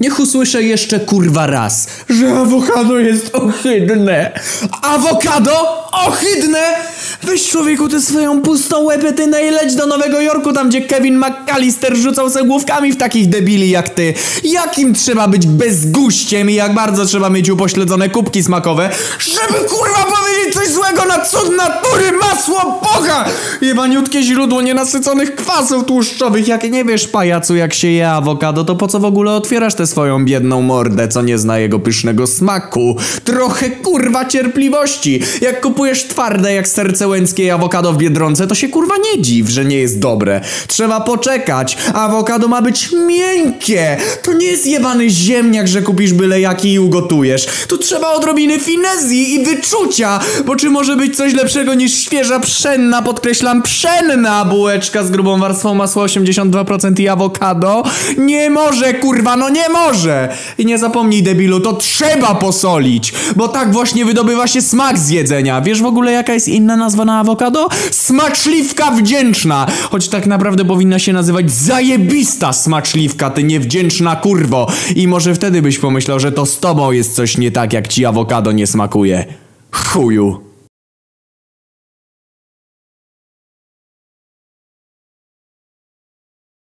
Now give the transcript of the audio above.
Niech usłyszę jeszcze kurwa raz, że awokado jest ohydne. Awokado? Ohydne? Weź człowieku tę swoją pustą łepetynę i leć do Nowego Jorku, tam gdzie Kevin McAllister rzucał se główkami w takich debili jak ty. Jakim trzeba być bezguściem i jak bardzo trzeba mieć upośledzone kubki smakowe, żeby kurwa coś złego na cud natury, masło Boga! Jebaniutkie źródło nienasyconych kwasów tłuszczowych. Jak nie wiesz, pajacu, jak się je awokado, to po co w ogóle otwierasz tę swoją biedną mordę, co nie zna jego pysznego smaku? Trochę kurwa cierpliwości. Jak kupujesz twarde jak serce łęckie awokado w Biedronce, to się kurwa nie dziw, że nie jest dobre. Trzeba poczekać. Awokado ma być miękkie. To nie jest jebany ziemniak, że kupisz byle jaki i ugotujesz. Tu trzeba odrobiny finezji i wyczucia, bo czy może być coś lepszego niż świeża pszenna, podkreślam pszenna bułeczka z grubą warstwą masła 82% i awokado? Nie może, kurwa, no nie może! I nie zapomnij, debilu, to trzeba posolić, bo tak właśnie wydobywa się smak z jedzenia. Wiesz w ogóle jaka jest inna nazwa na awokado? Smaczliwka wdzięczna! Choć tak naprawdę powinna się nazywać zajebista smaczliwka, ty niewdzięczna kurwo. I może wtedy byś pomyślał, że to z tobą jest coś nie tak, jak ci awokado nie smakuje. Fú, jó.